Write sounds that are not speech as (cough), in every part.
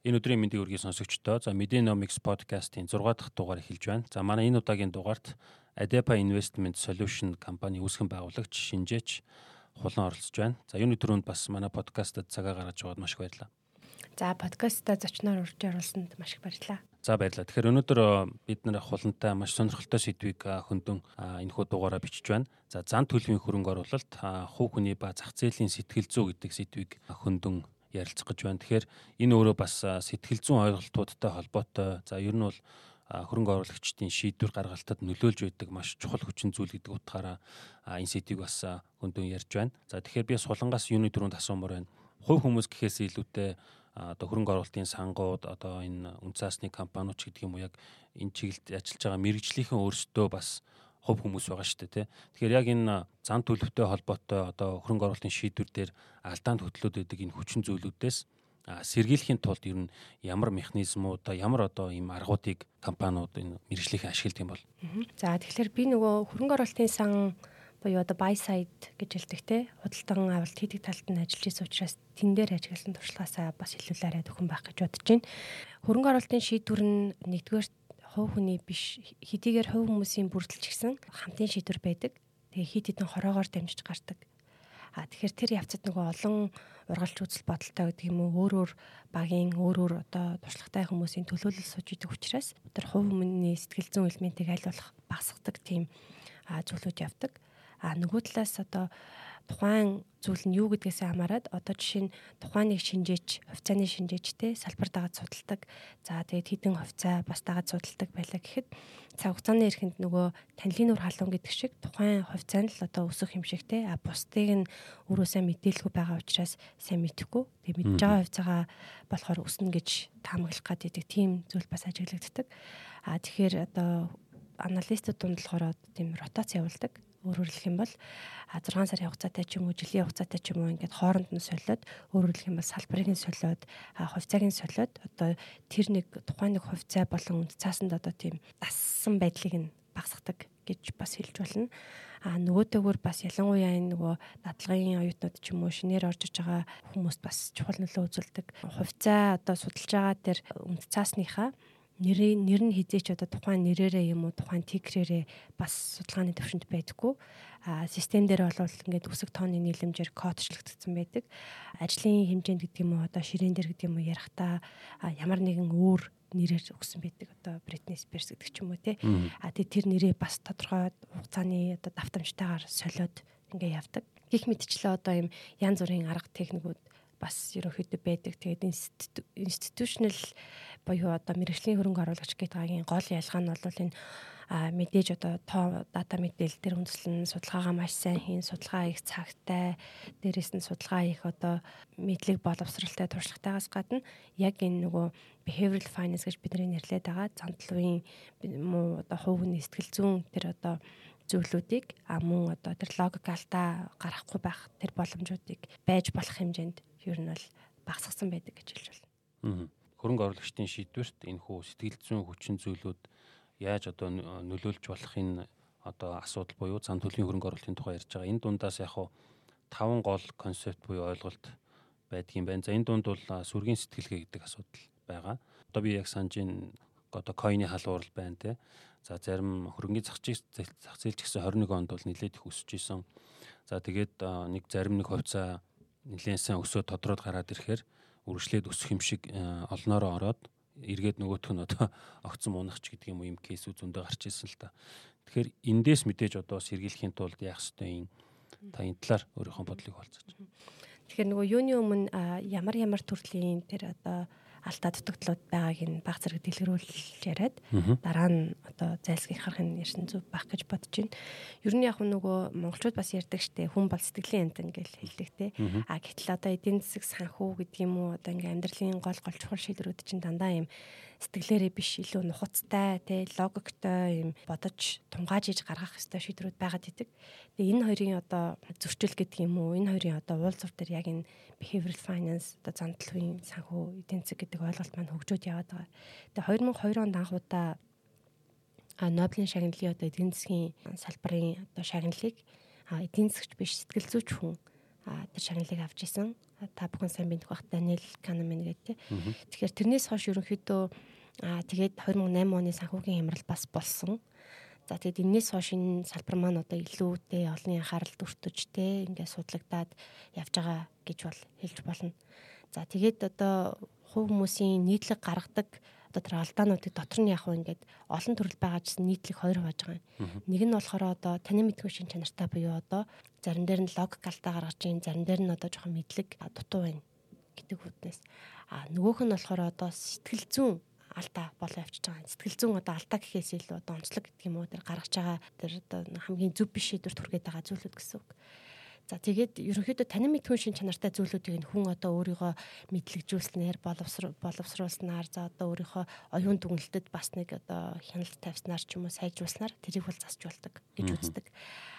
Энэ өдрийн мэндийг үргэлж сонсогчдоо за Medinomics podcast-ийн 6 дахь дугаар эхэлж байна. За манай энэ удаагийн дугаарт Adepa Investment Solution компани үүсгэн байгуулагч шинжээч хулан оролцож байна. За юуны төрөнд бас манай подкастад цагаа гаргаж байгаад маш их баярлалаа. За подкастта зочноор урьж оруулсанд маш их баярлалаа. За баярлалаа. Тэгэхээр өнөөдөр бид нэр хулантай маш сонирхолтой сэдвийг хөндөн энэхүү дугаараа бичиж байна. За зан төлөвийн хөрөнгө оруулалт, хувь хүний ба зах зээлийн сэтгэл зүй гэдэг сэдвийг хөндөн ярилцах гэж байна. Тэгэхээр энэ өөрөө бас сэтгэл зүйн ойлголтуудтай холбоотой. За ер нь бол хөрөнгө оруулагчдын шийдвэр гаргалтад нөлөөлж байдаг маш чухал хүчин зүйл гэдэг утгаараа энэ сэдвийг бас хөндөн ярьж байна. За тэгэхээр би сулангаас юуны дөрөнд асуумаар байна. Хувь хүмүүс гэхээс илүүтэй одоо хөрөнгө оруулалтын сангууд одоо энэ үнцаасны компаниуч гэдэг юм уу яг энэ чиглэлд ажиллаж байгаа мэрэгжлийнхэн өөрсдөө бас хувь хүмүүс байгаа шүү дээ тий. Тэгэхээр яг энэ зан төлөвтэй холбоотой одоо хөрөнгө оруулалтын шийдвэр дээр алдаанд хөтлөөд байдаг энэ хүчин зүйлүүдээс сэргийлэхийн тулд ер нь ямар механизмууд ямар одоо ийм аргуудыг компаниуд энэ мэрэгжлийнхэн ашигладаг юм бол. За тэгэхээр би нөгөө хөрөнгө оруулалтын сан буюу одоо buy side гэж хэлдэг те худалдан авалт хийдэг талд нь ажиллаж байсан учраас тэн дээр ажигласан туршлагаасаа бас илүүлээрэ төхөн байх гэж бодож байна. Хөрөнгө оруулалтын шийдвэр нь нэгдүгээр хувь хүний биш хэдийгээр хувь хүмүүсийн бүрдэлч гисэн хамтын шийдвэр байдаг. Тэгээ хит хитэн хороогоор дамжиж гардаг. А тэгэхээр тэр явцад нөгөө олон ургалж үзэл бодолтой гэдэг юм уу өөр өөр багийн өөр өөр одоо туршлагатай хүмүүсийн төлөөлөл сууж идэг учраас тэр хувь хүний сэтгэл зүйн элементийг аль болох багасгадаг тийм зүйлүүд явдаг. А нөгөө талаас одоо тухайн зүйл нь юу гэдгээс хамаарат одоо жишээ нь тухайн нэг шинжээч хувьцааны шинжээчтэй салбар дагаад судалдаг. За тэгээд хідэн хувьцаа бас дагаад судалдаг байлаа гэхэд цаг хугацааны эрхэнд нөгөө танилын нүр халуун гэдэг шиг тухайн хувьцаа нь л одоо өсөх юм шиг те а бусдыг нь өрөөсөө мэдээлгүй байгаа учраас сайн мэдэхгүй. Тэгээд мэдж байгаа хувьцаагаа болохоор өснө гэж таамаглах гэдэг тийм зүйл бас ажиглагддаг. А тэгэхээр одоо аналистууд дунд болохоор тийм ротац явуулдаг өөрөөр хэлэх юм бол 6 сарын хугацаатай ч юм уу жилийн хугацаатай ч юм уу ингээд хооронд нь солиод өөрөөр хэлэх юм бол салбарыг нь солиод хувьцааг нь солиод одоо тэр нэг тухайн нэг хувьцаа болон үнд цаасанд одоо тийм дассан байдлыг нь багасгадаг гэж бас хэлж болно. А нөгөөдөөгөр бас ялангуяа энэ нөгөө дадлагын оюутнууд ч юм уу шинээр орж иж байгаа хүмүүст бас чухал нөлөө үзүүлдэг. Хувьцаа одоо судалж байгаа тэр үнд цаасныхаа нэр нэр нь хизээч одоо тухайн нэрээрээ юм уу тухайн тигрээрээ бас судалгааны төвшөнд байдаггүй. А систем дээр бол ингээд үсэг тооны нийлэмжээр кодчлогдсон байдаг. Ажлын хэмжээнд гэдэг юм уу одоо ширээн дээр гэдэг юм уу ярахтаа ямар нэгэн өөр нэрээр өгсөн байдаг одоо Britney Spears гэдэг ч юм уу тий. А тэр нэрээ бас тодорхой хугацааны одоо давтамжтайгаар солиод ингээ явдаг. Гэх мэтчлээ одоо юм янз бүрийн арга техникүүд бас ерөөхдөө байдаг. Тэгээд институционал буюу одоо мэрэгжлийн хөрөнгө оруулагч гэдгийн гол ялгаа нь бол энэ мэдээж одоо тоо дата мэдээлэл төр үндэслэн судалгаагаа маш сайн хийн судалгаа их цагтай дээрэс нь судалгаа их одоо мэдлэг боловсралтай туршлагатайгаас гадна яг энэ нөгөө behavioral finance гэж бидний нэрлэдэг байгаа зандлын муу одоо хувийн сэтгэл зүйн тэр одоо зүйлүүдийг а мөн одоо тэр логик алдаа гарахгүй байх тэр боломжуудыг байж болох хэмжээнд ер нь бол багасгсан байдаг гэж хэлж байна. Хөрөнгө оруулагчдын шийдвэрт энэ хүү сэтгэл зүйн хүчин зүйлүүд яаж одоо нөлөөлж болохын одоо асуудал буюу зан төлөвийн хөрөнгө оруулалтын тухай ярьж байгаа. Энэ дундаас яг хуу таван гол концепт буюу ойлголт байдаг юм байна. За энэ дунд бол сүргийн сэтгэлгээ гэдэг асуудал байгаа. Одоо би яг санаж ин одоо койны халуурал байна те. За зарим хөрөнгөний зах зээлч гэсэн 21 онд бол нэлээд их өсөж исэн. За тэгээд нэг зарим нэг хувьцаа нэлээд сайн өсөө тодроод гараад ирэхээр үргэлжлээд өсөх юм шиг э, олноороо ороод эргээд нөгөөх нь одоо (laughs) огцон мунахч гэдэг юм уу юм кейсүүд зөндөө гарч ирсэн л та. Тэгэхээр эндээс мэдээж одоо сэргийлэхийн тулд яах ёстой юм та энэ талаар өөрийнхөө бодлыг хуваалцаж. Тэгэхээр нөгөө юуны өмнө ямар ямар төрлийн тэр одоо алдаа дутагдлууд байгааг нь баг зэрэг дэлгэрүүлж яриад дараа нь одоо зайлсхийх харах нь ярьсан зүг байх гэж бодож байна. Ер нь яг нөгөө монголчууд бас ярьдаг штэ хүн бол сэтгэлийн амт ингээл хэлдэг те. А гэтэл одоо эдийн засаг санхүү гэдэг юм уу одоо ингээм амьдралын гол гол чухал шийдвэрүүд чинь дандаа юм сэтгэлээрээ биш илүү нухацтай тий логиктой юм бодож тунгаажиж гаргах хэвээр шийдвэрүүд байгаад идэг. Тэгээ энэ хоёрын одоо зөрчил гэдэг юм уу энэ хоёрын одоо уулзвар дээр яг энэ behavioral finance одоо зандлын санхүү эдийн засаг гэдэг ойлголт маань хөгжөөд яваад байгаа. Тэгээ 2002 онд анх удаа Нобелийн шагналын одоо эдийн засгийн салбарын одоо шагналыг эдийн засгч биш сэтгэл зүйч хүн тэр шагналыг авч исэн. Та бүхэн сайн мэдэх бах Даниэл Канеман гэдэг. Тэгэхээр тэрнээс хойш ерөнхийдөө тэгээд 2008 оны санхүүгийн хямрал бас болсон. За тэгээд энэс хойш энэ салбар маань одоо илүүтэй олонний анхааралд өртөжтэй ингээд судлагдаад явж байгаа гэж бол хэлж болно. За тэгээд одоо хувь хүмүүсийн нийтлэг гаргадаг одоо тэр алдаануудыг дотор нь яг уу ингээд олон төрөл байгаа ч нийтлэг хоёр хувааж байгаа юм. Нэг нь болохоор одоо таны мэдгүй шин чанартай буюу одоо зарим дээр нь логик алдаа гаргаж ийн зарим дээр нь одоо жоохон мэдлэг дутуу байна гэдэг үтнээс а нөгөөх нь болохоор одоо сэтгэл зүйн алдаа болоо явчихж байгаа. Сэтгэл зүйн одоо алдаа гэхээс илүү одоо онцлог гэдэг юм уу тэр гаргаж байгаа тэр одоо хамгийн зөв биш шийдвэр түргээд байгаа зүйлүүд гэсэн үг. За тэгээд ерөнхийдөө танин мэдхүн шин чанартай зүйлүүдийг хүн одоо өөрийгөө мэдлэгжүүлснээр боловсруулснаар за одоо өөрийнхөө оюун дүгнэлтэд бас нэг одоо хяналт тавьснаар ч юм уу сайжруулснаар тэрийг бол засч болдог гэж үздэг.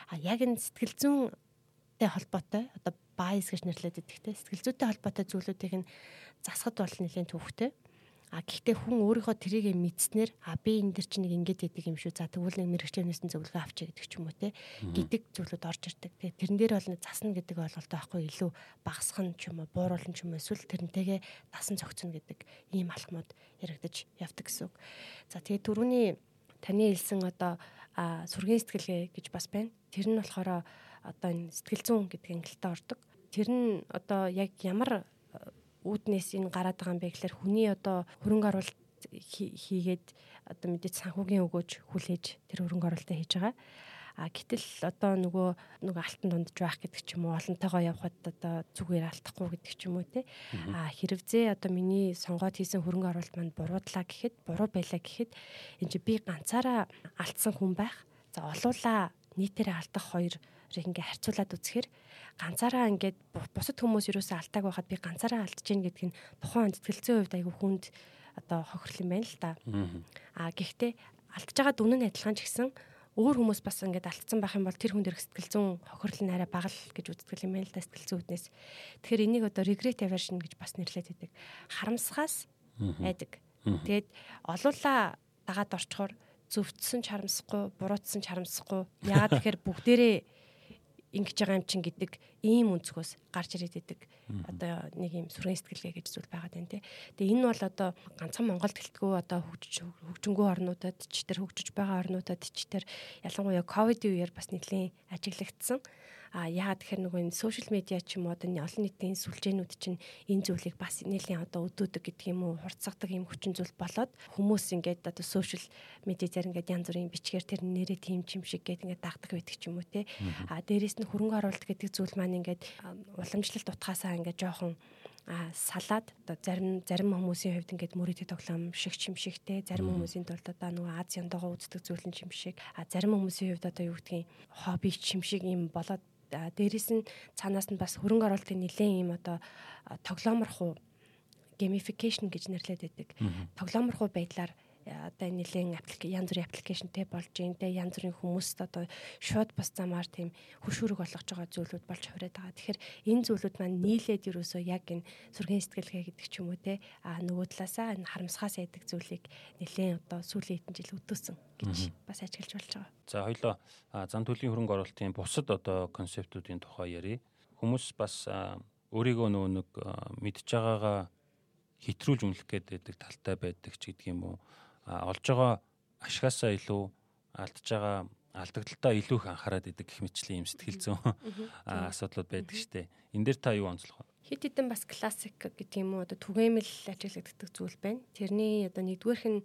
А яг энэ сэтгэл зүйнтэй холбоотой одоо bias гэж нэрлэдэг гэхдээ сэтгэл зүйтэй холбоотой зүйлүүдийг нь засахад бол нэлээд төвхтэй. А гэхдээ хүн өөрийнхөө трийг мэдснээр а би энэ дэр чинь нэг ингэж яадаг юм шүү. За тэгвэл нэг мэрэгчлэнээс нь зөвлөгөө авчиг гэдэг ч юм уу те. гэдэг зүйлүүд орж ирдэг. Тэгээ тэрэн дээр бол засна гэдэг ойлголттой байхгүй илүү багасх нь ч юм уу бууруулна ч юм уу эсвэл тэрнтэйгээ дасан цогцно гэдэг ийм алхмууд яригдаж явдаг гэсэн үг. За тэгээ түрүүний таны хэлсэн одоо сүргийн сэтгэлгээ гэж бас байна. Тэр нь болохоор одоо энэ сэтгэл зүйн гэдэг ангилалтаа ордог. Тэр нь одоо яг ямар үүднээс энэ гараад байгаа юм бэ гэхээр хүний одоо хөрөнгө оруулалт хийгээд одоо мэдээж санхүүгийн өгөөж хүлээж тэр хөрөнгө оруулалтаа хийж байгаа. А гэтэл одоо нөгөө нөгөө алтан дундж байх гэдэг ч юм уу олонтойгоо явхад одоо зүгээр алдахгүй гэдэг ч юм уу те. А хэрвзээ одоо миний сонгоод хийсэн хөрөнгө оруулалт манд буруудлаа гэхэд буруу байлаа гэхэд энэ чи би ганцаараа алдсан хүн байх. За олуула нийтээрээ алдах хоёр ингээ харьцуулаад үзэхээр ганцаараа ингээд бусад хүмүүс юусаа алдааг байхад би ганцаараа алдаж гин гэдг нь тухайн сэтгэлзэн хувьд айгүй хүнд одоо хохирол юм байна л да. А гэхдээ алдаж байгаа дүн нь адилхан ч гэсэн өөр хүмүүс бас ингээд алдсан байх юм бол тэр хүн дэрх сэтгэл зүйн хохирол нь арай бага л гэж үздэг юм байна л да сэтгэл зүйднээс. Тэгэхээр энийг одоо regret aversion гэж бас нэрлэдэг байдаг. Харамсахаас айдаг. Тэгээд олуула дагаад орчхоор зөвцсөн ч харамсахгүй, буруутсан ч харамсахгүй. Яагаад (laughs) тэгэхээр бүгдээрээ ингэж байгаа юм чин гэдэг ийм өнцгөөс гарч ирээд идэг одоо нэг юм сүрэн сэтгэлгээ гэж зүйл байгаад байна тий. Тэгээ энэ бол одоо ганцхан Монголд гэлтгүү одоо хөгжиж хөгжингүү орнуудад ч тэр хөгжиж байгаа орнуудад ч тэр ялангуяа ковидын үеэр бас нэлийн ажиглагдсан. А яагаад тэгэхээр нөгөө энэ сошиал медиа ч юм уу одоо олон нийтийн сүлжээнүүд чинь энэ зүйлийг бас нэлийн одоо өдөөдөг гэдэг юм уу хурцсагдаг юм хүчин зүйл болоод хүмүүс ингээд одоо сошиал медиа зэрэг ингээд янз бүрийн бичгээр тэр нэрээ тийм ч юм шиг гээд ингээд дагдаг байдаг ч юм уу те. А дээрэс нь хөрөнгө оруулалт гэдэг зүйл маань ингээд уламжлалт утгаасаа ингээд жоохон а салаад одоо зарим зарим хүмүүсийн хувьд ингээд мөрөдө тоглоом шиг чимшигтэй зарим хүмүүсийн тулд одоо нөгөө Азийн догоо үздэг зүйл нь чимшиг а зарим хүмүүсийн хувьд одоо юу гэдгийг хобби чимшиг юм болоод дээрэс нь цаанаас нь бас хөрөнгө оруулалтын нэлээд юм одоо тоглооморхуу gamification гэж нэрлэдэг. Тоглооморхуу байдлаар одоо нэлээд апплик янз бүрийн аппликейшнтэй болж байна. Тэгээ янз бүрийн хүмүүст одоо шууд бас замаар тийм хөшүүрэг болгож байгаа зүйлүүд болж хувираад байгаа. Тэгэхээр энэ зүйлүүд маань нийлээд ерөөсөө яг энэ сүргийн сэтгэлгээ гэдэг ч юм уу те а нөгөө талаасаа энэ харамсахаас яадаг зүйлийг нэлээд одоо сүүлийн хэдэн жил өдөөсөн гэж бас ажиглаж болж байгаа. За хоёлоо зам төлөвийн хөрөнгө оруулалтын бусад одоо концептуудын тухай ярив. Хүмүүс бас өөрийгөө нөгөө нэг мэдж байгаагаа хитрүүлж үнэлэх гэдэг талтай байдаг ч гэдэг юм уу олж байгаа ашгаасаа илүү алдж байгаа алдагдaltaа илүү их анхаарат идэг гэх мэтчлийн юм сэтгэл зүйн асуудлууд байдаг штэ. Энд дээр та юу онцлох вэ? Хит хитэн бас классик гэдэг юм уу одоо түгээмэл ажиглагддаг зүйл байна. Тэрний одоо нэгдүгээрх нь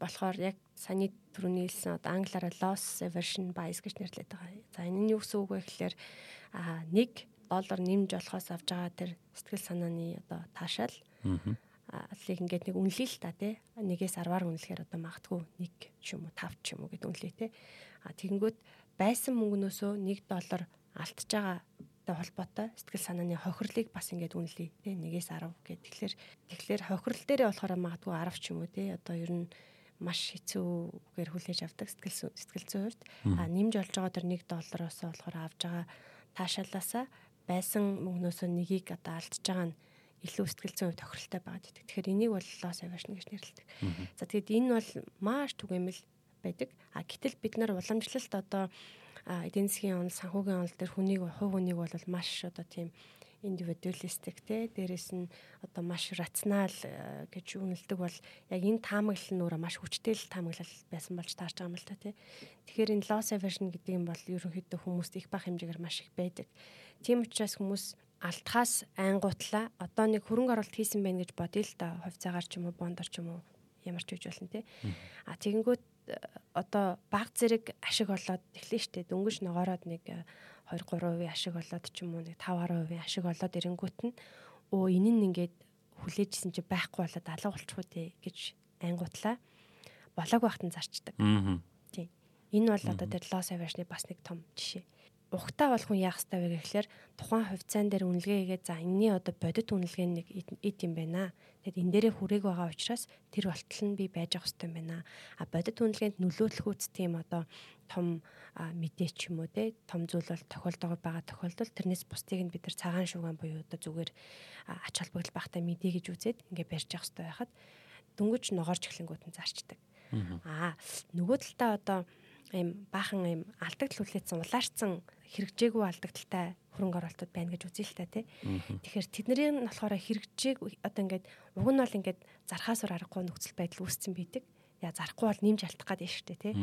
болохоор яг саний түрүүний хэлсэн одоо англиараа loss aversion bias гэж нэрлэдэг байгаа. За энэ нь юу гэсэн үг вэ гэхээр а 1 доллар нэмж болохоос авж байгаа тэр сэтгэл санааны одоо таашаал алыг ингээд нэг үнэлээ л та тий. Нэгээс 10-аар үнэлэхээр одоо магтгүй 1 ч юм уу 5 ч юм уу гэд үнэлээ тий. А тэгэнгүүт байсан мөнгнөөсөө 1 доллар алдж байгаа та холбоотой сэтгэл санааны хохирлыг бас ингээд үнэлээ тий. Нэгээс 10 гэд тэгэхээр тэгэхээр хохирол дээрээ болохоор магадгүй 10 ч юм уу тий. Одоо ер нь маш хэцүүгээр хүлээж авдаг сэтгэл сэтгэл зүйн хувьд а нэмж олж байгаа тэр 1 доллароос болохоор авж байгаа таашаалаасаа байсан мөнгнөөсөө нэгийг одоо алдж байгаа нь илүү сэтгэл зүйн тохиролтой байгаад байдаг. Тэгэхээр энийг бол loss aversion гэж нэрлэдэг. За тэгэд энэ бол маш түгээмэл байдаг. А гэтэл бид нар уламжлалт одоо эдийн засгийн онол, санхүүгийн онол дээр хүнийг хувь хүнийг бол маш одоо тийм индивидуалистик те дээрэс нь одоо маш рационал гэж үнэлдэг бол яг энэ таамаглал нь өөрөө маш хүчтэй л таамаглал байсан болж таарч байгаа юм л та те. Тэгэхээр энэ loss aversion гэдэг юм бол ерөнхийдөө хүмүүст их бах хэмжээгээр маш их байдаг. Тийм учраас хүмүүс алтхаас айнгуутлаа одоо нэг хөрөнгө оруулалт хийсэн байх гэж бодъё л да хувьцаагаар ч юм уу бондор ч юм уу ямар ч үж болно те. А тэгэнгүүт одоо баг зэрэг ашиг олоод эхлэн штэ. Дөнгөж ногоороод нэг 2 3% ашиг болоод ч юм уу нэг 5 10% ашиг болоод ирэнгүүт нь өө энэ нь ингээд хүлээжсэн чи байхгүй болоод алга болчих уу те гэж айнгуутлаа болоог байхад нь зарчдаг. Тийм. Энэ бол одоо тэр loss aversion-ы бас нэг том жишээ ухтаа бол хүн яах ёстой вэ гэхлээр тухайн хувьцаан дээр үнэлгээ хийгээд за энэний одоо бодит үнэлгээ нэг эд юм байна. Тэгэд энэ дээрээ хүрээг байгаа учраас тэр болтол нь би байж авах ёстой юм байна. А бодит үнэлгээнд нөлөөтлөх үст тийм одоо том мэдээ ч юм уу те том зүйл бол тохиолдогоо байгаа тохиолдолд тэрнээс бусдыг нь бид нар цагаан шугаан буюу одоо зүгээр ач холбогдол багтаа мэдээ гэж үзээд ингээ барьж явах ёстой байхад дөнгөж ногоорч эхлэнгүүт нь зарчдаг. Аа нөгөө талдаа одоо ийм баахан ийм алдагдал хүлээсэн улаарцсан хэрэгжээгүй алдагдaltaй хөрөнгө оруулалтууд байна гэж үзье л та тий. Тэгэхээр тэдний нь болохоор хэрэгжээг одоо ингээд уг нь бол ингээд зархаасаар аргагүй нөхцөл байдал үүссэн бидэг. Яа зарахгүй бол нэмж алтах гад шүү дээ тий.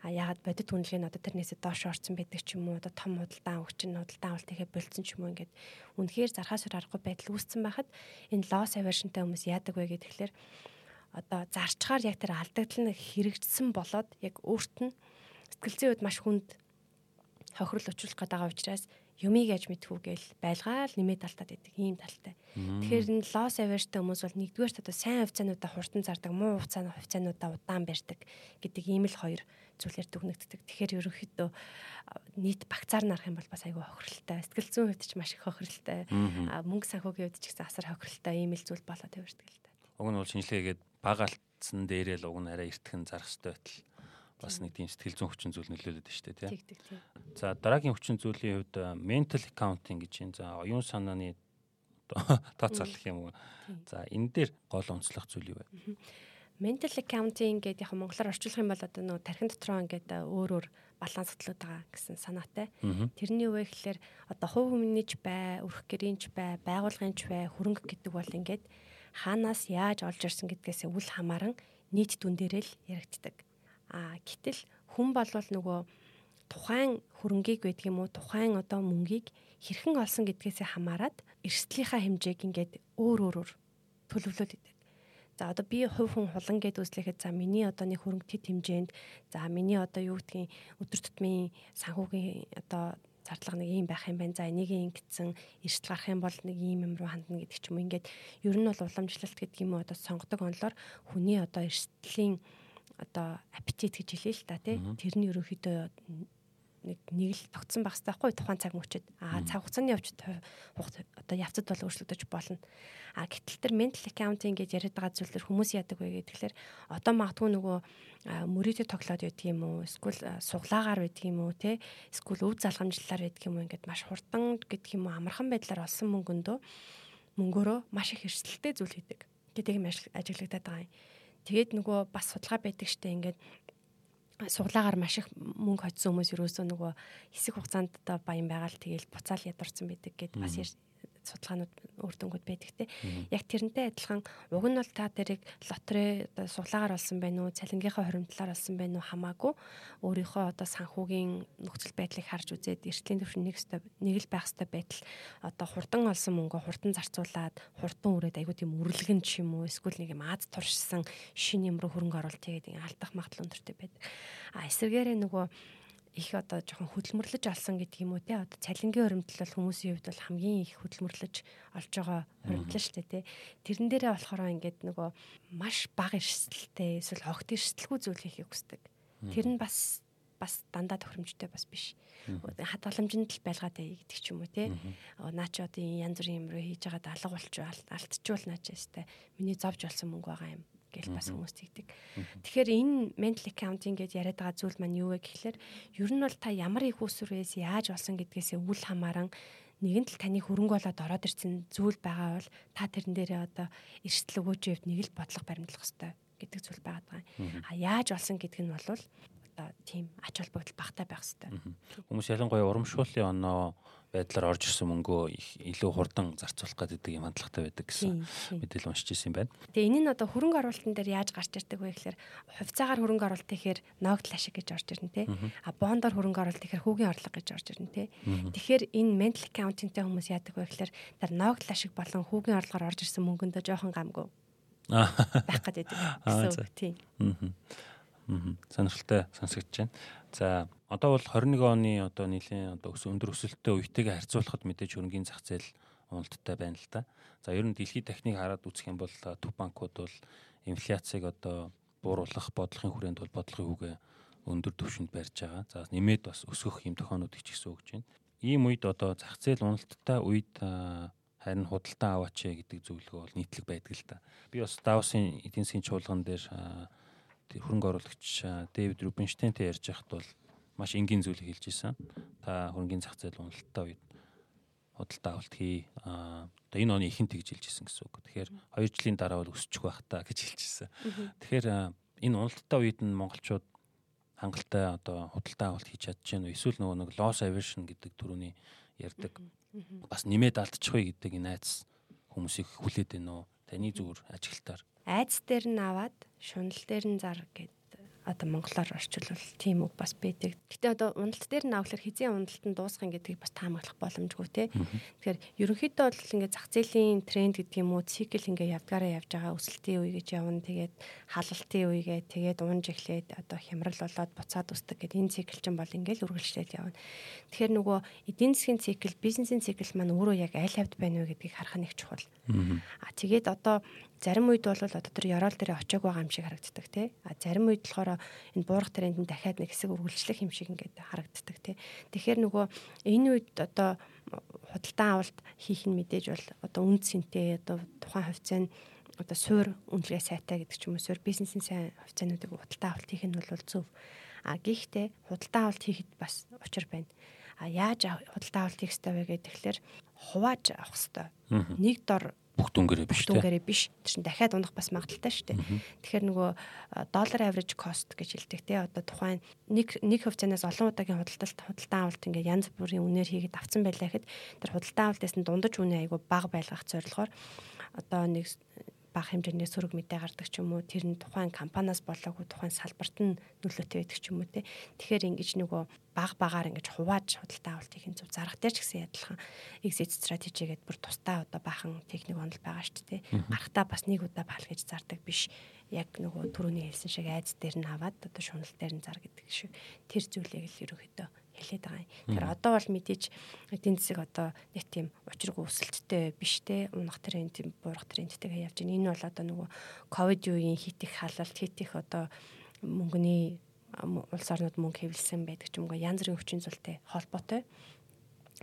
А ягаад бодит үнэлгээ нь одоо тэрнээсээ доош орсон байдаг ч юм уу одоо том худалдаан өвчин худалдаан авалт ихэ болцсон ч юм уу ингээд үнэхээр зархаасаар аргагүй байдал үүссэн байхад энэ loss aversionтэй хүмүүс яадаг вэ гэхээр одоо зарчгаар яг тэр алдагдал нь хэрэгжсэн болоод яг өөрт нь сэтгэл зүйн үед маш хүнд хохирол гээд байгаа учраас юмыг яаж мэдхүү гээл байлгаал нэмээд талтаад байдаг ийм талтай. Тэгэхээр энэ loss aversion хүмүүс бол нэгдүгээр одоо сайн хувьцаануудаа хурдан зардаг, муу хувьцааны хувьцаануудаа удаан барьдаг гэдэг ийм л хоёр зүйлээр дүгнэгддэг. Тэгэхээр ерөнхийдөө нийт багцаар нарах юм бол бас айгүй хохиролтой. Сэтгэл зүйн хувьд ч маш их хохиролтой. Мөнгө санхүүгийн хувьд ч гэсэн асар хохиролтой ийм л зүйл болоод тавьдаг л та. Уг нь бол шинжилгээгээд бага алтсан дээрээ л уг нь арай эртхэн зарах хэрэгтэй байтал бас нэг тийм сэтгэл зүйн хүчин зүйл нөлөөлөд дээ тийм. За дараагийн хүчин зүйлийн хувьд mental accounting гэж юм. За оюун санааны тооцоолох юм уу? За энэ дээр гол онцлог зүйл юу вэ? Mental accounting гэдэг яг монголоор орчуулах юм бол одоо нөгөө тархин дотроо ингээд өөр өөр баланстлууд байгаа гэсэн санаатай. Тэрний үе гэхэлэр одоо хувь хүмүүнийч бай, өрх гэрийнч бай, байгууллагынч бай, хөрөнгө гэдэг бол ингээд хаанаас яаж олж ирсэн гэдгээс үл хамааран нийт дүн дээрээ л яригддаг. А гэтэл хүн болвол нөгөө тухайн хөрөнгийг байдаг юм уу тухайн одоо мөнгийг хэрхэн олсон гэдгээсээ хамаарат эрсдлийнхаа хэмжээг ингээд өөр өөрөөр төлөвлөд идэг. За одоо би хувь хүн хулан гэд үзлэхэд за миний одоо нэг хөрөнгө тэт хэмжээнд за миний одоо юу гэдгийг өдөр тутмын санхүүгийн одоо зардлага нэг юм байх юм байна. За энийг ингэсэн эрсдэл гарах юм бол нэг ийм юм руу хандна гэдэг ч юм. Ингээд ер нь бол уламжлалт гэдэг юм уу одоо сонгодог онлоор хүний одоо эрсдлийн одоо аппетит гэж хэлээ л та тий. Тэр нь ерөөхдөө нэг нэг л тогтсон хэрэгтэй байхгүй тухайн цаг мөчөд. Аа цаг хугацааны явцад одоо явцад бол өөрчлөгдөж болно. А гэтэл тэр mental accounting гэж яриад байгаа зүйлээр хүмүүс яадаг вэ гэхээр одоо магадгүй нөгөө мөрөдө тоглоод байдаг юм уу? Эсвэл суглаагаар байдаг юм уу те? Эсвэл өв залгамжлалаар байдаг юм уу? Ингээд маш хурдан гэдэг юм уу амархан байдлаар олсон мөнгөндөө мөнгөөрөө маш их эрсдэлтэй зүйл хийдэг. гэдэг юм ажиглагдаад байгаа юм. Тэгээд нөгөө бас судалгаа байдаг штэ ингээд суглаагаар маш их мөнгө хоцсон хүмүүс юусоо нөгөө хэсэг хугацаанд одоо баян байгаа л тэгээл буцаал ядарсан байдаг гэд бас судалгаанууд үр дүнгууд байдаг те. Яг тэрнтэй адилхан уг нь бол та тэрийг лотерей одоо суглаагаар олсон байна уу, цалингийнхаа хуримтлаар олсон байна уу хамаагүй өөрийнхөө одоо санхүүгийн нөхцөл байдлыг харж үзээд эртлийн төвшин нэг өстой нэг л байх өстой байтал одоо хурдан олсон мөнгө хурдан зарцуулаад хурдан үрээд айгуу тийм үрлэгэн ч юм уу эсвэл нэг юм аз туршсан шин юм руу хөрөнгө оруулалт хийгээд алдах магадлал өндөртэй байдаг. А эсвэргээрээ нөгөө их одоо жоохон хөдөлмөрлөж алсан гэдэг юм уу те? Одоо цалингийн хуримтлал бол хүмүүсийн хувьд бол хамгийн их хөдөлмөрлөж олж байгаа хуримтлал шүү дээ те. Тэрэн дээрээ болохоор ингээд нөгөө маш бага эрсдэлтэй эсвэл огт эрсдэлгүй зүйл хийхийг хүсдэг. Тэр нь бас бас дандаа тохиромжтой бас биш. Хадгаламжинд л байлгаад бай гэдэг ч юм уу те. Наа чи одоо янз бүрийн юм руу хийж байгаа алга болчих алдчихвал наа чи өстэй миний зовж болсон мөнгө байгаа юм гэж бас хүмүүс тэгдэг. Тэгэхээр энэ mental accounting гэж яриад байгаа зүйл маань юу вэ гэхэлэр ер нь бол та ямар их усүрээс яаж болсон гэдгээсээ үл хамааран нэгэн тал таны хөрөнгө болоод ороод ирсэн зүйл байгаа бол та тэрэн дээрээ одоо эрсдэл өгөөж явд нэг л бодлого баримтлах хэрэгтэй гэдэг зүйл байгаа. А яаж болсон гэдг нь бол одоо тийм ач холбогдол багтаа байх хэрэгтэй. Хүмүүс ялангуяа урамшууллын оноо байдлаар орж ирсэн мөнгөө их илүү хурдан зарцуулах гэдэг юм хандлагатай байдаг гэсэн мэдээлэл уншиж ирсэн байна. Тэгээ энэ нь одоо хөрөнгө оруулалтын дээр яаж гарч ирдэг вэ гэхээр хувьцаагаар хөрөнгө оруулалт ихээр ногдол ашиг гэж орж ирнэ те. А бондор хөрөнгө оруулалт ихээр хүүгийн орлого гэж орж ирнэ те. Тэгэхээр энэ mental accounting-тэй хүмүүс яадаг вэ гэхээр тэр ногдол ашиг болон хүүгийн орлогоор орж ирсэн мөнгөндөө жоохон гамгүй байх гэдэг гэсэн үг тийм. Сонирхолтой сонсогдож байна. За одоо бол 21 оны одоо нийлийн одоо өндөр өсөлттэй үетэйгээ харьцуулахад мэдээж хөрөнгөний зах зээл уналттай байна л да. За ер нь дэлхийн техник хараад үзэх юм бол төв банкуд бол инфляцийг одоо бууруулах бодлогын хүрээнд бол бодлогын хүүгээ өндөр түвшинд барьж байгаа. За нэмээд бас өсгөх юм тохиолнууд их ч гэсэн өгч байна. Ийм үед одоо зах зээл уналттай үед харин худалдан аваач гэдэг зөвлөгөө бол нийтлэг байдаг л та. Би бас Давсын эдийн засгийн чуулган дээр хөрөнгө оруулагч Дэвид Рубинштейнтэй ярьж байхад бол маш энгийн зүйлийг хэлж исэн. Та хөрөнгөний зах зээл уналттай үед худалдаа авалт хий. Аа одоо энэ оны ихэнх тэгж хэлж исэн гэсэн үг. Тэгэхээр 2 жилийн дараа бол өсчих байх та гэж хэлж исэн. Тэгэхээр энэ уналттай үед нь монголчууд хангалттай одоо худалдаа авалт хийж чадчихэв үү? Эсвэл нөгөө нэг loss aversion гэдэг төрөний ярьдаг. Бас нэмээд алдчихгүй гэдэг энэ айц хүмүүсийг хүлээд байна уу? Таны зүгээр ажиглалтаар айц дээр нь аваад шунал дээр нь зар гэд одоо монголоор орчуулвал тийм үг бас байдаг. Гэтэ одоо уналт дээр наавлаар хизээ уналтанд дуусгах гэдгийг бас таамаглах боломжгүй те. Тэгэхээр ерөнхийдөө бол ингээд зах зээлийн тренд гэдэг юм уу цикл ингээд явдгаараа явж байгаа өсөлтийн үе гэж явна. Тэгээд халалтын үегээ тэгээд унж эхлээд одоо хямрал болоод буцаад усдаг гэдэг энэ цикл чинь бол ингээд үргэлжлээд явна. Тэгэхээр нөгөө эдийн засгийн цикл, бизнесийн цикл маань өөрөө яг аль хавьд байна вэ гэдгийг харах нь их чухал. Аа тэгээд одоо зарим үед бол одоо тэр ёроол дээр очиог байгаа юм шиг харагддаг тий. А зарим үед болохоор энэ буурах тренд нь дахиад нэг хэсэг үргэлжлэх юм шиг ингээд харагддаг тий. Тэгэхээр нөгөө энэ үед одоо худалдан авалт хийх нь мэдээж бол одоо үнд сэнтэй одоо тухайн хувьцаа нь одоо суур үнэлгээ сайтай гэдэг ч юм уу суур бизнесийн сайн хувьцаануудыг худалдан авалт хийх нь бол зөв. А гэхдээ худалдан авалт хийхэд бас учир байна. А яаж худалдан авалт хийх ёстой вэ тэгэхээр хувааж авах ёстой. Нэг дор бүх дүнгээрээ биш тийм дүнгээрээ биш. Чин дахиад унах бас магадaltaй шүү дээ. Тэгэхээр нөгөө dollar average cost гэж хэлдэг тий одоо тухайн нэг нэг хувьцаанаас олон удаагийн худалдалт худалдан авалт ингээ янз бүрийн үнээр хийгээд авцсан байлаа гэхэд тэр худалдан авалтаас нь дундаж үнэ айгу бага байлгах зорилгоор одоо нэг бага хэмжээний сөрөг мэдээ гардаг ч юм уу тэр нь тухайн компаниас болоогүй тухайн салбарт нь нөлөөтэй байдаг ч юм уу те. Тэгэхээр ингэж нөгөө баг багаар ингэж хувааж худалдаа авалт хийх зөв зарах дээр ч гэсэн адилхан exit strategy гэдээ бүр тусдаа одоо бахан техник онол байгаа шүү дээ гарахтаа бас нэг удаа баал гэж зардаг биш. Яг нөгөө түрүүний хэлсэн шиг айц дээр нь аваад одоо шунал дээр нь зар гэдэг шиг. Тэр зүйлийг л ерөөхдөө хэлээд байгаа юм. Тэгэхээр одоо бол мэдээж эдийн засаг одоо нэг тийм учиргүй өсөлттэй биш те унах тренд буурах трендтэйгээ явж байна. Энэ бол одоо нөгөө ковид үеийн хит их халалт хит их одоо мөнгөний улс орнууд мөнгө хэвлсэн байдаг ч юм уу янз бүрийн хүчин зүйлтэй холбоотой.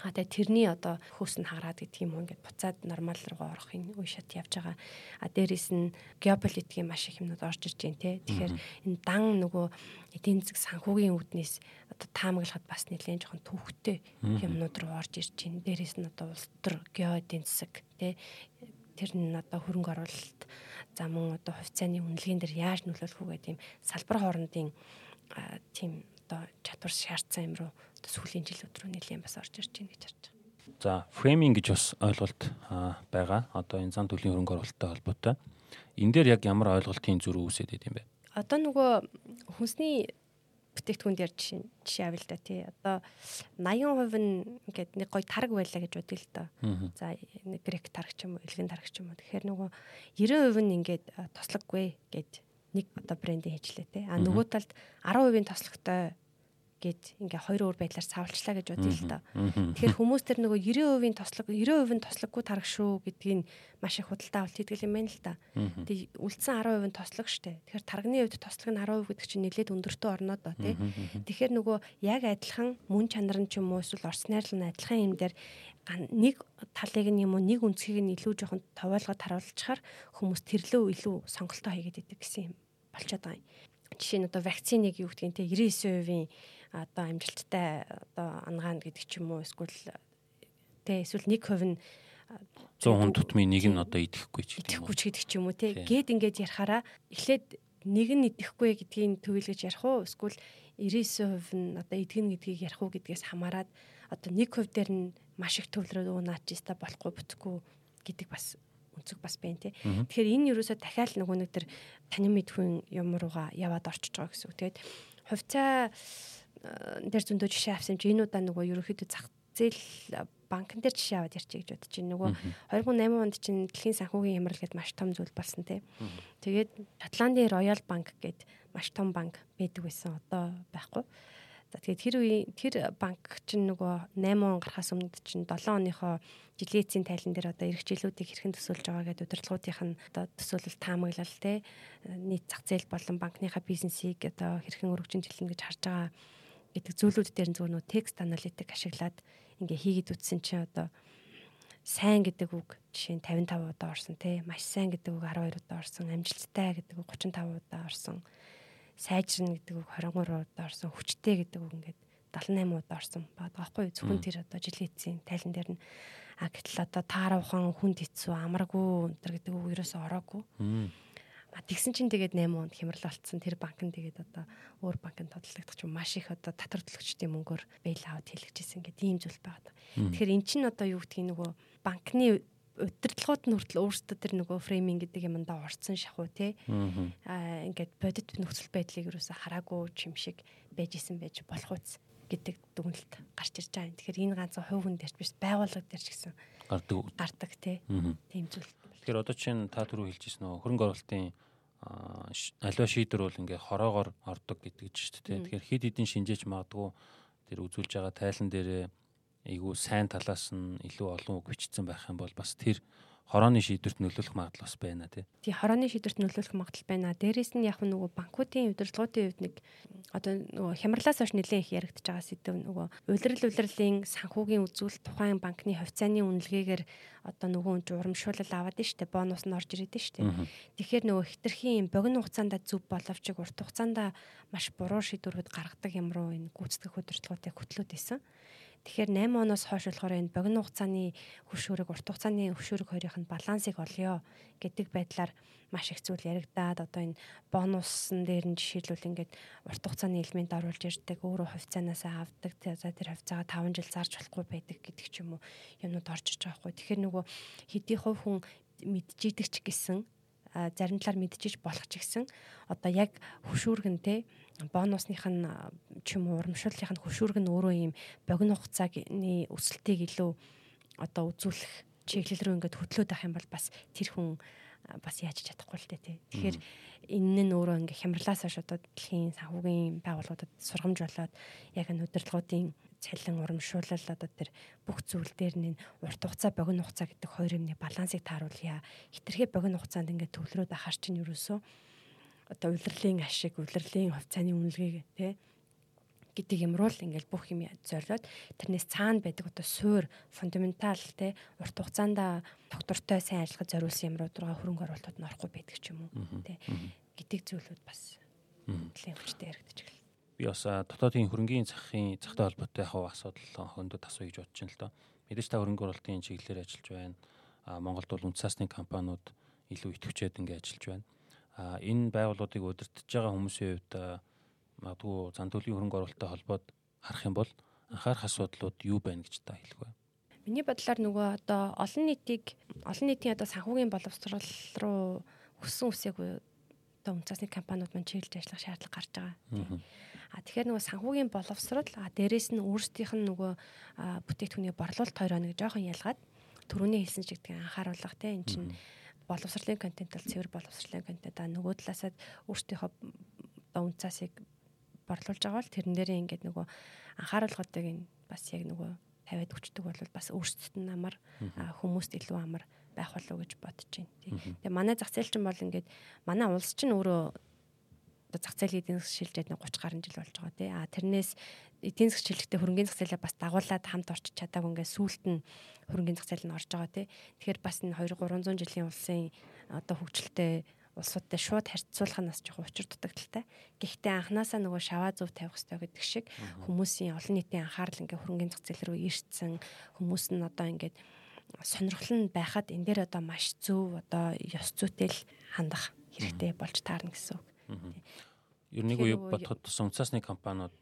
А тэгээ тэрний одоо хөөс нь хагараад гэдэг юм уу ингээд буцаад нормал руу орохын үе шат явж байгаа. А дээрэс нь геополитикийн маш их юмнууд орж ирж байна те. Тэгэхээр энэ дан нөгөө эдийн засаг санхүүгийн үүднээс одоо таамаглахад бас нэлээд жоохон төвхтэй юмнууд руу орж ирж байна. Дээрэс нь одоо улс төр гео эдийн засаг те тэр нь одоо хөрөнгө оруулалт за мөн одоо хувьцааны үнэлгээнд дэр яаж нөлөөлөх үү гэдэг юм салбар хоорондын тийм одоо чадвар шаардсан юм руу одоо сүүлийн жилүүд рүү нэлээд бас орж ирж байна гэж харж байна. За, фрейминг гэж бас ойлголт байгаа. Одоо энэ зан төлөвийн хөрөнгө оруулалттай холбоотой. Энэ дээр яг ямар ойлголтын зөрүү үүсээд байд юм бэ? Одоо нөгөө хүнсний бүтээгдэхүүн дээр жишээ жишээ авъя л да тий. Одоо 80% нь ингээд нэг гоё тараг байлаа гэж бодъё л да. За нэг грек тараг ч юм уу, элгэн тараг ч юм уу. Тэгэхээр нөгөө 90% нь ингээд тослоггүй гэж нэг одоо брендийн хийжлээ тий. А нөгөө талд 10% тослогтой гэд ингээ хоёр өөр байдлаар савлчлаа гэж бодъё л доо. Тэгэхээр хүмүүс тэр нөгөө 90% тослог 90% нь тослоггүй тарах шүү гэдгийг маш их худалдаа авалт хийдэг юм байна л да. Тэгээ үлдсэн 10% нь тослог штэ. Тэгэхээр тарганы хувьд тослог нь 10% гэдэг чинь нэлээд өндөртөө орноо доо тий. Тэгэхээр нөгөө яг адилхан мөн чанар нь ч юм уу эсвэл орс найрал нь адилхан юм дээр нэг талыг нь юм уу нэг үнцгийг нь илүү жоохон товоолгоод харуулчихаар хүмүүс тэрлөө илүү сонголтоо хийгээд идэг гэсэн юм болчиход байгаа юм. Жишээ нь одоо вакциныг юу гэдгийг те 99%-ийн одоо амжилттай одоо ангаана гэдэг ч юм уу эсвэл тэ эсвэл 1% нь 100 хүн тутмын нэг нь одоо идэхгүй ч. Идэхгүй ч гэдэг ч юм уу те. Гээд ингээд ярахаараа эхлээд нэг нь идэхгүй гэдгийг төвлөж ярих уу эсвэл 99% нь одоо идэгнэ гэдгийг ярих уу гэдгээс хамаарат одоо нэг хувь дээр нь маш их төвлөрөө наач яста болохгүй бүтэхгүй гэдэг бас өнцөг бас байна тий. Тэгэхээр энэ юусоо дахиад нөгөө нэг төр танин мэдхүйн юм руугаа яваад орчиж байгаа гэсэн үг. Тэгээд хувьцаа дээр зөндөө жишээ авсан чи энэ удаа нөгөө ерөөхдөө зах зээл банкн дээр жишээ аваад ярьчих гэж бодож байна. Нөгөө 2008 онд чинь дэлхийн санхүүгийн хямрал гэдээ маш том зүйл болсон тий. Тэгээд Шотландын Royal Bank гэдэг маш том банк байдаг байсан. Одоо байхгүй. За тэгээд тэр үе тэр банк чинь нөгөө 8 он гарахаас өмнө чинь 7 оныхоо жилийн эцсийн тайлан дээр одоо эрхчлэлүүдийг хэрхэн төсөөлж байгаа гэдэг удирдлагуудынх нь одоо төсөөлөл таамаглал те нийт зах зээл болон банкныхаа бизнесийг одоо хэрхэн өргөжин жилнэ гэж харж байгаа гэдэг зүйлүүд дээр зөв нөө текст аналитик ашиглаад ингээ хийгээд үтсэн чинь одоо сайн гэдэг үг жишээ нь 55 удаа орсон те маш сайн гэдэг үг 12 удаа орсон амжилттай гэдэг үг 35 удаа орсон сайжирна гэдэг үг 23 удаа орсон хүчтэй гэдэг үг ингээд 78 удаа орсон. Байгаа байхгүй зөвхөн тэр одоо жилийн эцсийн тайлан дээр нь а гэтэл одоо тааруухан хүнд хэцүү амаргүй өнтер гэдэг үг ерөөсөө ороогүй тэгсэн чинь тэгээд 8 онд хямрал болцсон тэр банк нь тэгээд одоо өөр банкнд тодлогдох чинь маш их одоо татвар төлөгчдийн мөнгөөр бэйл аваад хэлэгчээсэн гэдэг ийм зүйл байгаа. Тэгэхээр эн чинь одоо юу гэдгийг нөгөө банкны удирдлагууд нь хүртэл өөрсдөө тэр нөгөө фрейминг гэдэг юмдаа орцсон шахуу те аа ингээд бодит нөхцөл байдлыг юусаа хараагүй юм шиг байж исэн байж болох үз гэдэг дүгнэлт гарч ирж байгаа юм. Тэгэхээр энэ ганцхан хувь хүн дээрч биш байгууллага дээрч гэсэн гардаг. Гардаг те тийм зүйл. Тэгэхээр одоо чинь та түрүү хэлжсэн нөө хөрөнгө оруулалтын аливаа шийдвэр бол ингээ хороогоор ордог гэдэг чинь шүү дээ. Тэгэхээр хид хидийн шинжээч магадгүй тэр үзүүлж байгаа тайлан дээрээ айгүй сайн талаас нь илүү олон үг бичсэн байх юм бол бас тэр хорооны шийдвэрт нөлөөлөх магадлал бас байна тий. Тий хорооны шийдвэрт нөлөөлөх магадлал байна. Дээрээс нь яг нөгөө банкуудын удирдлагуудын хувьд нэг одоо нөгөө хямралаас хойш нэлээд их яригдж байгаа сэдв нөгөө улирал улирлын санхүүгийн үзүүлэлт тухайн банкны хувьцааны үнэлгээгээр одоо нөгөө хүн урамшуулал аваад нь штэ бонус нь орж ирээд нь штэ. Тэгэхээр нөгөө хитрхийн богино хугацаанд зөв боловч урт хугацаанд маш буруу шийдвэрүүд гаргадаг юм руу энэ гүйцэтгэх удирдлагуудыг хөтлөөд исэн. Тэгэхээр 8 оноос хойш болохоор энэ богино хугацааны хөшөөрөг, урт хугацааны хөшөөрөг хоёрын нь балансыг олё гэдэг байдлаар маш их зүйл яригадаад одоо энэ бонусын дээр нь жишээлбэл ингээд урт хугацааны элемент оруулж ирдэг, өөрөө хувьцаанаас авдаг, за тэр хувьцаагаа 5 жил зарж болохгүй байдаг гэдэг ч юм уу юмнууд орж иж байгаа хгүй. Тэгэхээр нөгөө хэдий хувь хүн мэдчихийдэг ч гэсэн зарим талаар мэдчихэж болох ч гэсэн одоо яг хөшүүргэн те бонусных нь ч юм уу урамшууллынх нь хөшүүрг нь өөрөө ийм богино хугацааны өсөлтийг илүү одоо үзүүлэх чиглэл рүү ингээд хөтлөөд авах юм бол бас тэр хүн бас яаж чадахгүй л дээ тий. Тэгэхээр энэ нь өөрөө ингээ хямралаас хойш одоо дэлхийн санхүүгийн байгууллагуудад сургамж болоод яг энэ удирдлагуудын цалин урамшуулал одоо тэр бүх зүйл дээр нь урт хугацаа богино хугацаа гэдэг хоёр юмны балансыг тааруулъя. Хитрхээ богино хугацаанд ингээ төвлөрөөд ахаар чинь юусоо одоо улирлын ашиг, улирлын хувьцааны үнэлгээг тий гэдэг юм руу л ингээл бүх юм зориод тэрнээс цаана байдаг одоо суур фундаментал те урт хугацаанд доктортой сайн ажиллахад зориулсан юмрууд руу хөрөнгө оруулалтууд нь орохгүй байдаг ч юм уу те гэдэг зүйлүүд бас нэлээд хүчтэй яригдаж эхэллээ. Би бас дотоодын хөрөнгөний захын захтай холбоотой яг асуудал хөндөд асууя гэж бодож байна л доо. Мэдээж та хөрөнгө оруулалтын чиглэлээр ажиллаж байна. А Монголд бол үндэсний компаниуд илүү идэвхжээд ингээд ажиллаж байна. А энэ байгууллагуудыг удирдах байгаа хүмүүсийн хувьд магадгүй зан төлөвийн хөрөнгө оруулалттай холбоод харах юм бол анхаарах асуудлууд юу байна гэж та хэлэх вэ? Миний бодлоор нөгөө одоо олон нийтийг олон нийтийн одоо санхүүгийн боловсрол руу өссөн үсээгүй одоо үнцасны компаниуд маань чиглэж ажиллах шаардлага гарч байгаа. А тэгэхээр нөгөө санхүүгийн боловсрол а дээрэс нь өөрсдийнх нь нөгөө бүтээгдэхүүний борлуулалт хоёроо нэг жоохон ялгаад төрөний хэлсэн чиг тэгээ анхааруулах те эн чинь боловсролын контент бол цэвэр боловсролын контент а нөгөө талаасаа өөрсдийнхөө үнцасыг борлуулж байгаа бол тэрэн дээрээ ингээд нөгөө анхааруулгуудыг нь бас яг нөгөө тавиад өчтдөг бол бас өөрсдөд нь амар хүмүүст илүү амар байх болов уу гэж бодож байна. Тэгээ манай зах зээл чинь бол ингээд манай улс чинь өөрөө зах зээлийн эдийн засгийн шилжээд 30 гаруй жил болж байгаа тий. А тэрнээс эдийн засгийн шилжихтэй хөрөнгөний зах зээлээ бас дагуулад хамт орчиж чадаагүй ингээд сүулт нь хөрөнгөний зах зээл нь орж байгаа тий. Тэгэхээр бас энэ 2 300 жилийн улсын одоо хөгжилтэй улсуудтай шууд харьцуулах нь бас жоохон учир дутагдaltaй. Гэхдээ анханасаа нөгөө шаваа зөв тавих хэрэгтэй гэдэг шиг хүмүүсийн олон нийтийн анхаарал ингээ хөрөнгөний зах зээл рүү ирсэн хүмүүс нь одоо ингээд сонирхол нь байхад энэ дээр одоо маш зөв одоо ёс зүйтэй л хандах хэрэгтэй болж таарна гэсэн үг. Ер нь нэг үе бодоход тус унцаасны компаниуд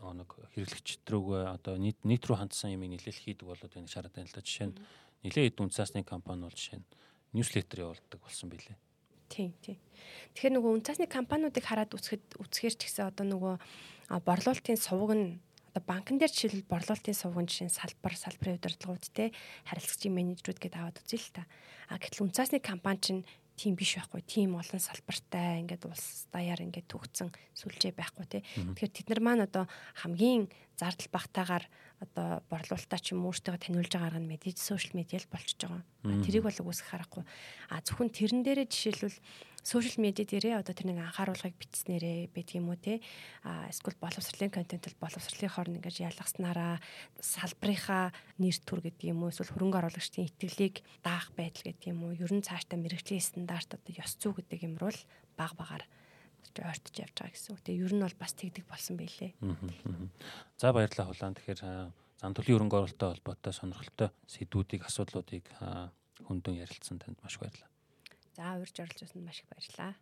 нэг хэрэглэгчд рүүгээ одоо нийт нийт рүү хандсан юм нэлээл хийдэг болоод байна шаард байна л да. Жишээ нь нэлээд хэд унцаасны компани бол жишээ нь ньюслетер явуулдаг болсон билээ. Тийм тийм. Тэгэхээр нөгөө унцаасны компаниудыг хараад үзэхэд үзэхэр ч гэсэн одоо нөгөө борлуулалтын сувг нь одоо банкн дээр жишээл борлуулалтын сувгын жишээ салбар салбарын удирдлагууд те харилцагчийн менежерүүд гэдээ аваад үзье л та. А гэтэл унцаасны компани чинь тийм биш байхгүй. Тийм олон салбартай ингээд улс даяар ингээд төгцсөн сүлжээ байхгүй тий. Тэгэхээр тэд нар маань одоо хамгийн зардал багтаагаар одоо борлуулалтаа ч юм өөртөө таниулж байгаа нь мэдээж сошиал медиа л болчихж байгаа. Тэрийг бол үгүйсэх харахгүй. А зөвхөн тэрэн дээрээ жишээлбэл сошиал медиа дээрээ одоо тэр нэг анхааруулгыг бичснээрээ байдаг юм уу те а эсвэл боловсролын контентл боловсролын хорн ингэж ялгаснараа салбарынхаа нэр төр гэдэг юм уу эсвэл хөрөнгө оруулагчдын итгэлийг даах байдал гэдэг юм уу ер нь цаашдаа мэрэгжлийн стандарт одоо ёс зүй гэдэг юм руу л баг багаар ойртож явж байгаа гэсэн үг. Тэгээ ер нь бол бас тэгдэг болсон байлээ. За баярлалаа хулаан. Тэгэхээр зан төлөвийн хөрөнгө оруулалттай холбоотой сонирхолтой сэдвүүдийг асуудлуудыг хөндөн ярилцсан танд маш баярлалаа. За урьж оролцсонд маш их баярлалаа.